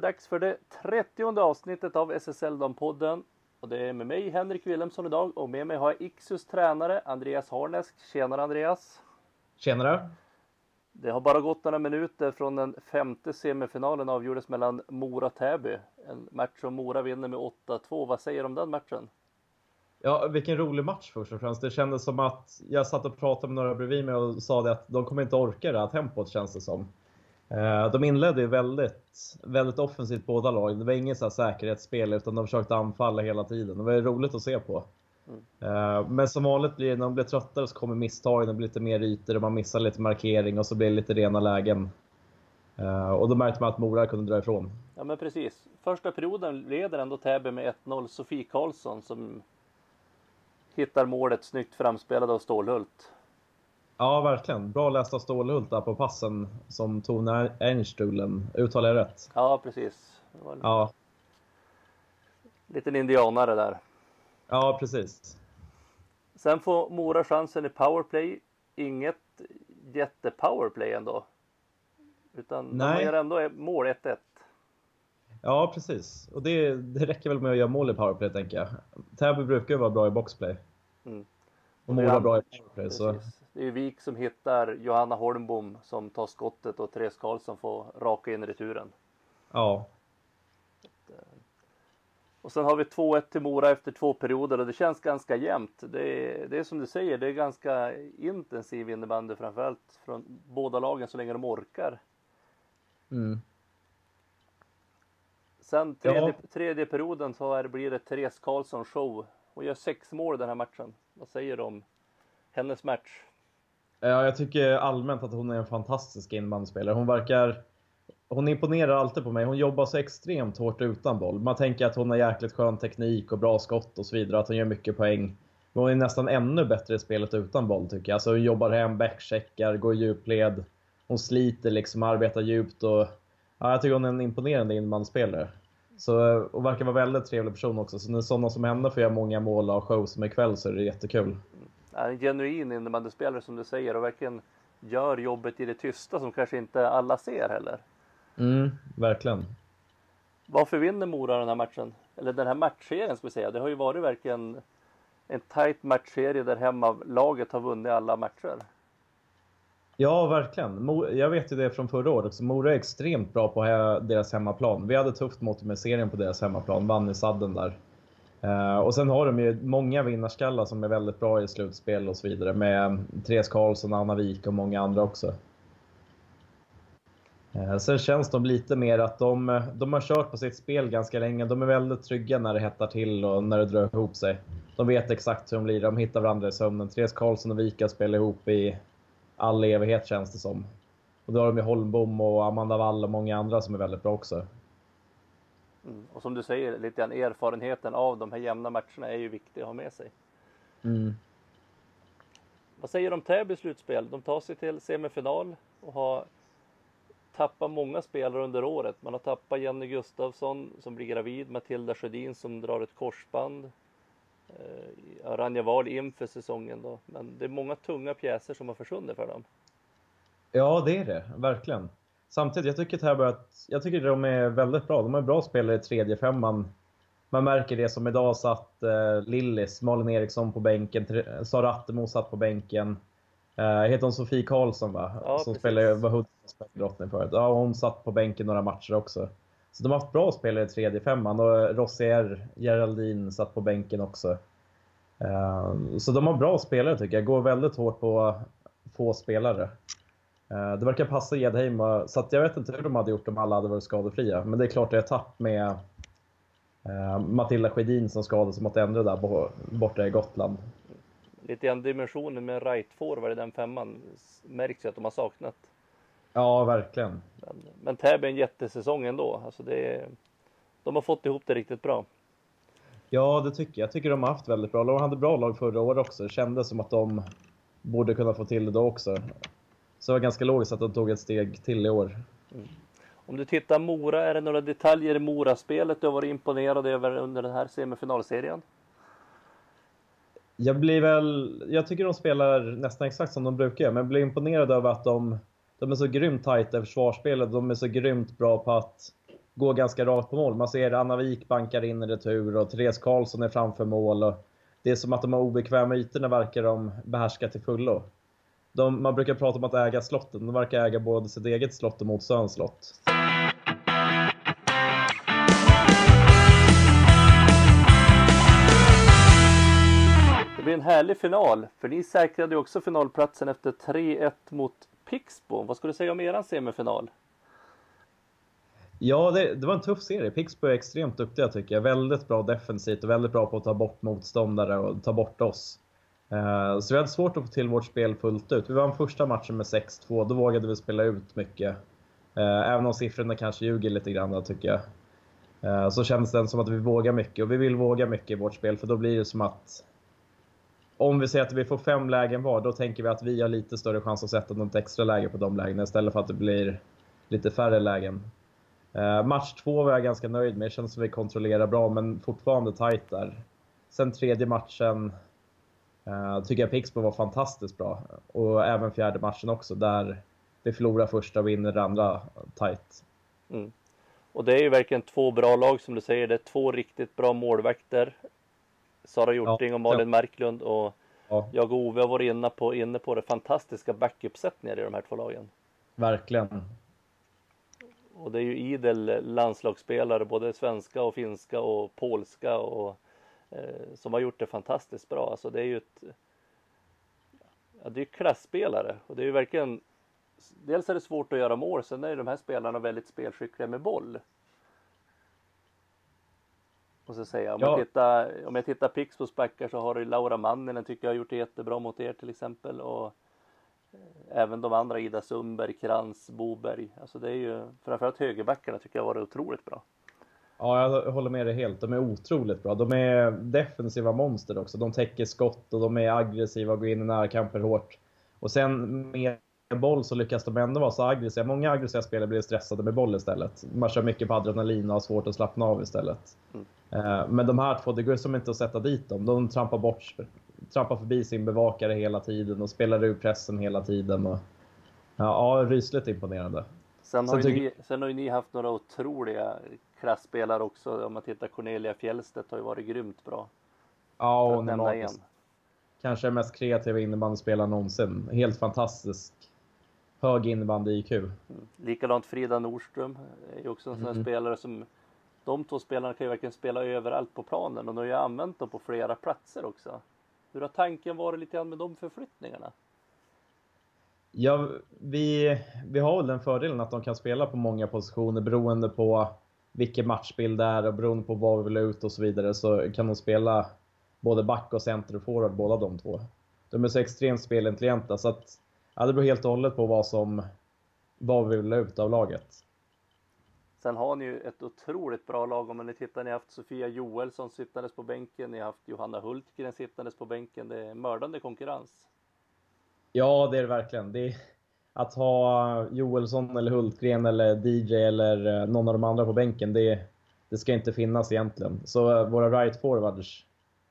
det dags för det 30 avsnittet av SSL-podden. Och det är med mig Henrik Wilhelmsson idag och med mig har jag Ixus tränare Andreas Harnesk. Tjenare Andreas! Tjenare! Det har bara gått några minuter från den femte semifinalen avgjordes mellan Mora-Täby. En match som Mora vinner med 8-2. Vad säger du om den matchen? Ja, vilken rolig match först och främst. Det kändes som att jag satt och pratade med några bredvid mig och sa det att de kommer inte orka det här tempot känns det som. Eh, de inledde ju väldigt, väldigt offensivt båda lagen. Det var inget så säkerhetsspel utan de försökte anfalla hela tiden. Det var roligt att se på. Mm. Men som vanligt blir det, när de blir tröttare så kommer misstagen, det blir lite mer ytor och man missar lite markering och så blir det lite rena lägen. Eh, och då märkte man att Mora kunde dra ifrån. Ja men precis. Första perioden leder ändå Täby med 1-0. Sofie Karlsson som hittar målet snyggt framspelad av Stålhult. Ja, verkligen. Bra läst av Stålhult där på passen som Tone Ernstulen. Uttalar jag rätt? Ja, precis. ja. Liten indianare där. Ja, precis. Sen får Mora chansen i powerplay. Inget jätte-powerplay ändå. Utan Nej. de gör ändå mål 1-1. Ja, precis. Och det, det räcker väl med att göra mål i powerplay, tänker jag. Täby brukar ju vara bra i boxplay. Mm. Och Mora bra i powerplay. Så. Det är ju Vik som hittar Johanna Holmbom som tar skottet och Therese Karlsson får raka in returen. Ja. Och sen har vi 2-1 till Mora efter två perioder och det känns ganska jämnt. Det är, det är som du säger, det är ganska intensiv innebandy framförallt från båda lagen så länge de orkar. Mm. Sen tredje, ja. tredje perioden så är, blir det Therese Karlsson show. Hon gör sex mål den här matchen. Vad säger du om hennes match? Ja, jag tycker allmänt att hon är en fantastisk inbandyspelare. Hon verkar... Hon imponerar alltid på mig. Hon jobbar så extremt hårt utan boll. Man tänker att hon har jäkligt skön teknik och bra skott och så vidare. Att hon gör mycket poäng. Men hon är nästan ännu bättre i spelet utan boll tycker jag. Alltså hon jobbar hem, backcheckar, går i djupled. Hon sliter liksom, arbetar djupt och... Ja, jag tycker hon är en imponerande inbandyspelare. Så, eh, och verkar vara en väldigt trevlig person också. Så när sådana som henne får göra många mål och show som ikväll så är det jättekul är en genuin innebandyspelare som du säger och verkligen gör jobbet i det tysta som kanske inte alla ser heller. Mm, verkligen. Varför vinner Mora den här matchen? Eller den här matchserien ska vi säga. Det har ju varit verkligen en tight matchserie där hemmalaget har vunnit alla matcher. Ja, verkligen. Jag vet ju det från förra året också. Mora är extremt bra på deras hemmaplan. Vi hade tufft mot med serien på deras hemmaplan. Vann i sadden där. Uh, och sen har de ju många vinnarskallar som är väldigt bra i slutspel och så vidare. Med Therese Karlsson, Anna Wik och många andra också. Uh, sen känns de lite mer att de, de har kört på sitt spel ganska länge. De är väldigt trygga när det hettar till och när det drar ihop sig. De vet exakt hur de blir. De hittar varandra i sömnen. Therese Karlsson och Vika spelar ihop i all evighet känns det som. Och då har de ju Holmbom och Amanda Wall och många andra som är väldigt bra också. Mm. Och som du säger, lite grann erfarenheten av de här jämna matcherna är ju viktig att ha med sig. Mm. Vad säger du om Täby slutspel? De tar sig till semifinal och har tappat många spelare under året. Man har tappat Jenny Gustafsson som blir gravid, Matilda Sjödin som drar ett korsband. Eh, Ranja Wahl inför säsongen då. Men det är många tunga pjäser som har försvunnit för dem. Ja, det är det. Verkligen. Samtidigt, jag tycker, Täby att, jag tycker de är väldigt bra. De är bra spelare i tredje femman. Man märker det som idag satt eh, Lillis, Malin Eriksson på bänken, Sara Attemo satt på bänken. Eh, heter hon Sofie Karlsson va? Ja, som spelade, var Hudiksvalls förut. Ja, hon satt på bänken några matcher också. Så de har haft bra spelare i tredje femman och Rossier Geraldine satt på bänken också. Eh, så de har bra spelare tycker jag. Går väldigt hårt på få spelare. Eh, det verkar passa Edheim, så jag vet inte hur de hade gjort om alla hade varit skadefria. Men det är klart det är tapp med eh, Matilda Sjödin som skadades mot Endre där borta i Gotland. Lite grann dimensionen med right forward i den femman märks ju att de har saknat. Ja, verkligen. Men, men Täby är en jättesäsong ändå. Alltså det de har fått ihop det riktigt bra. Ja, det tycker jag. Jag tycker de har haft väldigt bra De hade bra lag förra året också. Det kändes som att de borde kunna få till det då också. Så det var ganska logiskt att de tog ett steg till i år. Mm. Om du tittar Mora, är det några detaljer i Mora-spelet du har varit imponerad över under den här semifinalserien? Jag blir väl... Jag tycker de spelar nästan exakt som de brukar men jag blir imponerad över att de, de är så grymt tajta i försvarsspelet. De är så grymt bra på att går ganska rakt på mål. Man ser Anna Wik bankar in i retur och Therese Karlsson är framför mål. Och det är som att de har obekväma ytorna verkar de behärska till fullo. De, man brukar prata om att äga slotten. De verkar äga både sitt eget slott och motståndarens slott. Det blir en härlig final, för ni säkrade ju också finalplatsen efter 3-1 mot Pixbo. Vad ska du säga om eran semifinal? Ja, det, det, var en tuff serie. Pixbo är extremt duktiga tycker jag. Väldigt bra defensivt och väldigt bra på att ta bort motståndare och ta bort oss. Eh, så vi hade svårt att få till vårt spel fullt ut. Vi vann första matchen med 6-2. Då vågade vi spela ut mycket. Eh, även om siffrorna kanske ljuger lite grann tycker jag. Eh, så känns det som att vi vågar mycket och vi vill våga mycket i vårt spel för då blir det som att om vi säger att vi får fem lägen var, då tänker vi att vi har lite större chans att sätta något extra läge på de lägena istället för att det blir lite färre lägen. Match två var jag ganska nöjd med. Det känns som att vi kontrollerar bra, men fortfarande tight där. Sen tredje matchen uh, tycker jag Pixbo var fantastiskt bra. Och även fjärde matchen också, där vi förlorar första och vinner andra tight. Mm. Och det är ju verkligen två bra lag som du säger. Det är två riktigt bra målvakter. Sara Hjorting ja, och Malin ja. Marklund och ja. jag och Ove har varit inne på, inne på det fantastiska backuppsättningar i de här två lagen. Verkligen. Och det är ju idel landslagsspelare, både svenska och finska och polska och som har gjort det fantastiskt bra. Alltså det är ju ett ja, det är klasspelare och det är ju verkligen Dels är det svårt att göra mål, sen är ju de här spelarna väldigt spelskickliga med boll. Måste säga. Om, ja. jag tittar, om jag tittar Pixbos backar så har du Laura Manninen tycker jag har gjort det jättebra mot er till exempel. Och eh, även de andra, Ida Sundberg, Krantz, Boberg. Alltså det är ju framförallt högerbackarna tycker jag har varit otroligt bra. Ja, jag håller med dig helt. De är otroligt bra. De är defensiva monster också. De täcker skott och de är aggressiva och går in i närkamper hårt. Och sen med boll så lyckas de ändå vara så aggressiva. Många aggressiva spelare blir stressade med boll istället. Man kör mycket på adrenalin och har svårt att slappna av istället. Mm. Eh, men de här två, det går som inte att sätta dit dem. De trampar, bort, trampar förbi sin bevakare hela tiden och spelar ur pressen hela tiden. Och, ja, ja, rysligt imponerande. Sen har, sen, ni, sen har ju ni haft några otroliga klasspelare också. Om man tittar Cornelia Fjellstedt har ju varit grymt bra. Ja, hon är. Kanske den mest kreativa innebandyspelaren någonsin. Helt fantastisk hög innebandy-IQ. Mm. Likadant Frida Nordström är ju också en sån mm. spelare som de två spelarna kan ju verkligen spela överallt på planen och de har ju använt dem på flera platser också. Hur har tanken varit lite grann med de förflyttningarna? Ja, vi, vi har väl den fördelen att de kan spela på många positioner beroende på vilken matchbild det är och beroende på vad vi vill ut och så vidare så kan de spela både back och center och forward båda de två. De är så extremt spelintelligenta så att ja, det beror helt och hållet på vad som vad vi vill ut av laget. Sen har ni ju ett otroligt bra lag om ni tittar. Ni har haft Sofia Joelsson sittandes på bänken. Ni har haft Johanna Hultgren sittandes på bänken. Det är mördande konkurrens. Ja, det är det verkligen. Det är, att ha Joelsson eller Hultgren eller DJ eller eh, någon av de andra på bänken, det, det ska inte finnas egentligen. Så eh, våra right forwards,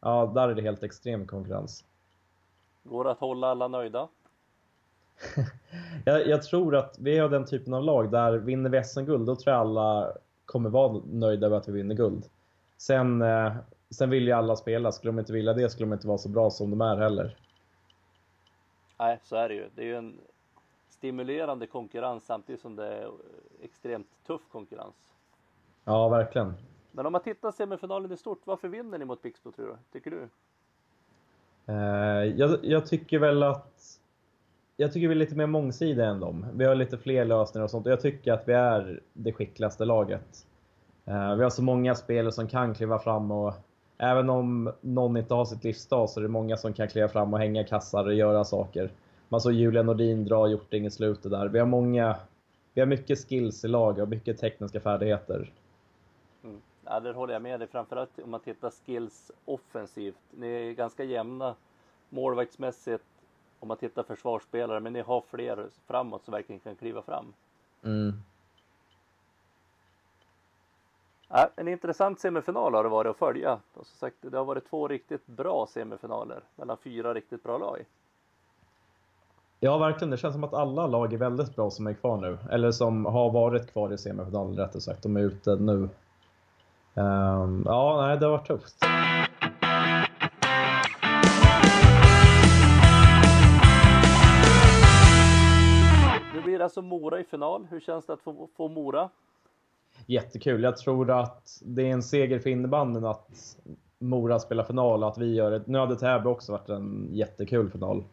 ja, där är det helt extrem konkurrens. Går det att hålla alla nöjda? jag, jag, tror att vi har den typen av lag där vinner vi SM-guld, då tror jag alla kommer vara nöjda över att vi vinner guld. Sen, eh, sen vill ju alla spela. Skulle de inte vilja det skulle de inte vara så bra som de är heller. Nej, så är det ju. Det är ju en stimulerande konkurrens samtidigt som det är extremt tuff konkurrens. Ja, verkligen. Men om man tittar semifinalen i stort, varför vinner ni mot Pixbo tror du? Tycker du? Eh, jag, jag, tycker väl att jag tycker vi är lite mer mångsidiga än dem. Vi har lite fler lösningar och sånt och jag tycker att vi är det skickligaste laget. Uh, vi har så många spelare som kan kliva fram och även om någon inte har sitt livsdag så är det många som kan kliva fram och hänga kassar och göra saker. Man såg Julia Nordin dra Hjorting i slutet där. Vi har många, vi har mycket skills i lag och mycket tekniska färdigheter. Mm. Ja, där håller jag med dig. Framförallt om man tittar skills offensivt. Ni är ganska jämna målvaktsmässigt om man tittar försvarsspelare, men ni har fler framåt som verkligen kan kliva fram. Mm. Ja, en intressant semifinal har det varit att följa. Och som sagt, det har varit två riktigt bra semifinaler mellan fyra riktigt bra lag. Ja, verkligen. Det känns som att alla lag är väldigt bra som är kvar nu. Eller som har varit kvar i semifinalen rättare sagt. De är ute nu. Um, ja, nej, det har varit tufft. Nu blir det alltså Mora i final. Hur känns det att få, få Mora? Jättekul. Jag tror att det är en seger för innebandyn att Mora spelar final och att vi gör det. Nu hade Täby också varit en jättekul final.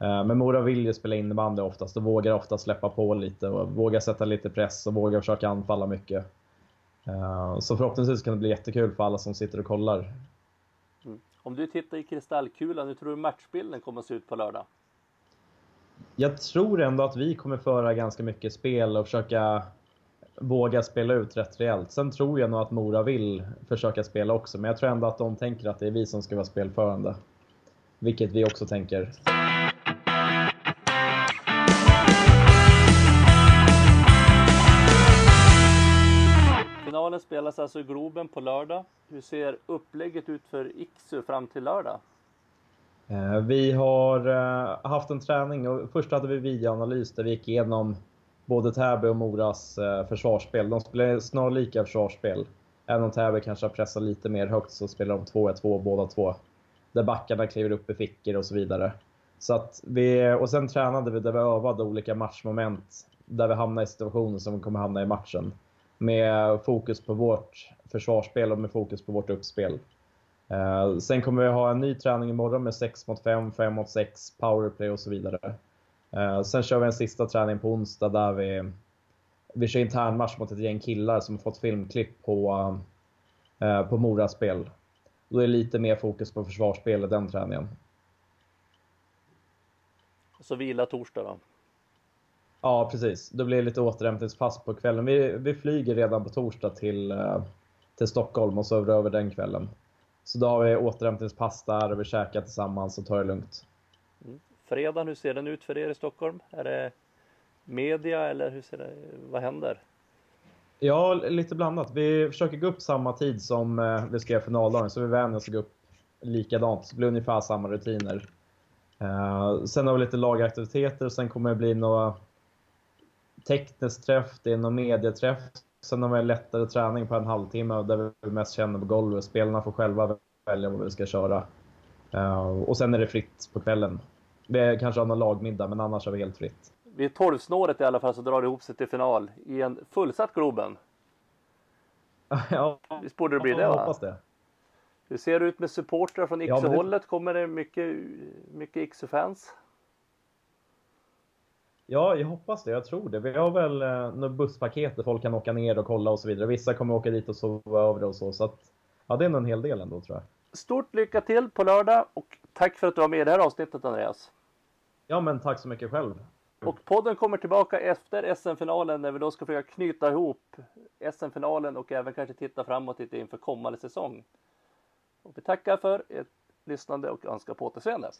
Eh, men Mora vill ju spela innebandy oftast och vågar ofta släppa på lite och vågar sätta lite press och vågar försöka anfalla mycket. Eh, så förhoppningsvis kan det bli jättekul för alla som sitter och kollar. Mm. Om du tittar i kristallkulan, hur tror du matchbilden kommer att se ut på lördag? Jag tror ändå att vi kommer föra ganska mycket spel och försöka våga spela ut rätt rejält. Sen tror jag nog att Mora vill försöka spela också, men jag tror ändå att de tänker att det är vi som ska vara spelförande. Vilket vi också tänker. Finalen spelas alltså i Globen på lördag. Hur ser upplägget ut för Iksu fram till lördag? Eh, vi har eh, haft en träning och först hade vi videoanalys där vi gick igenom både Täby och Moras eh, försvarsspel. De spelar snarlika försvarsspel. Även om Täby kanske har pressat lite mer högt så spelar de 2-1-2 båda två. Där backarna kliver upp i fickor och så vidare. Så att vi, och sen tränade vi där vi övade olika matchmoment där vi hamnar i situationer som vi kommer hamna i matchen. Med fokus på vårt försvarsspel och med fokus på vårt uppspel. Uh, sen kommer vi ha en ny träning imorgon med 6 mot 5, 5 mot 6, powerplay och så vidare. Uh, sen kör vi en sista träning på onsdag där vi, vi kör internmatch mot ett gäng killar som har fått filmklipp på, uh, på Moraspel. Då är det lite mer fokus på försvarsspel i den träningen. Och så vila torsdag då? Ja, precis. Då blir det lite återhämtningspass på kvällen. Vi, vi flyger redan på torsdag till, till Stockholm och så över den kvällen. Så då har vi återhämtningspass där och vi käkar tillsammans och tar det lugnt. Mm. Fredagen, hur ser den ut för er i Stockholm? Är det media eller hur ser det, vad händer? Ja, lite blandat. Vi försöker gå upp samma tid som eh, vi ska göra finaldagen, så vi vänjer oss att gå upp likadant. Så det blir ungefär samma rutiner. Uh, sen har vi lite lagaktiviteter och sen kommer det bli några teknisk träff, det är någon medieträff Sen har vi en lättare träning på en halvtimme där vi mest känner på golvet. Spelarna får själva välja vad vi ska köra. Uh, och sen är det fritt på kvällen. Vi kanske har någon lagmiddag, men annars är vi helt fritt. Vid tolvsnåret i alla fall så drar det ihop sig till final i en fullsatt Globen. ja, Visst borde det bli det? Jag hoppas det. Hur ser det ut med supportrar från Iksu-hållet? Kommer det mycket, mycket Iksu-fans? Ja, jag hoppas det. Jag tror det. Vi har väl eh, något busspaket där folk kan åka ner och kolla och så vidare. Vissa kommer åka dit och sova över och så. Så att, ja, det är nog en hel del ändå tror jag. Stort lycka till på lördag och tack för att du var med i det här avsnittet Andreas. Ja, men tack så mycket själv. Och podden kommer tillbaka efter SM-finalen när vi då ska försöka knyta ihop SM-finalen och även kanske titta framåt lite inför kommande säsong. Och vi tackar för ert lyssnande och önskar på återseende.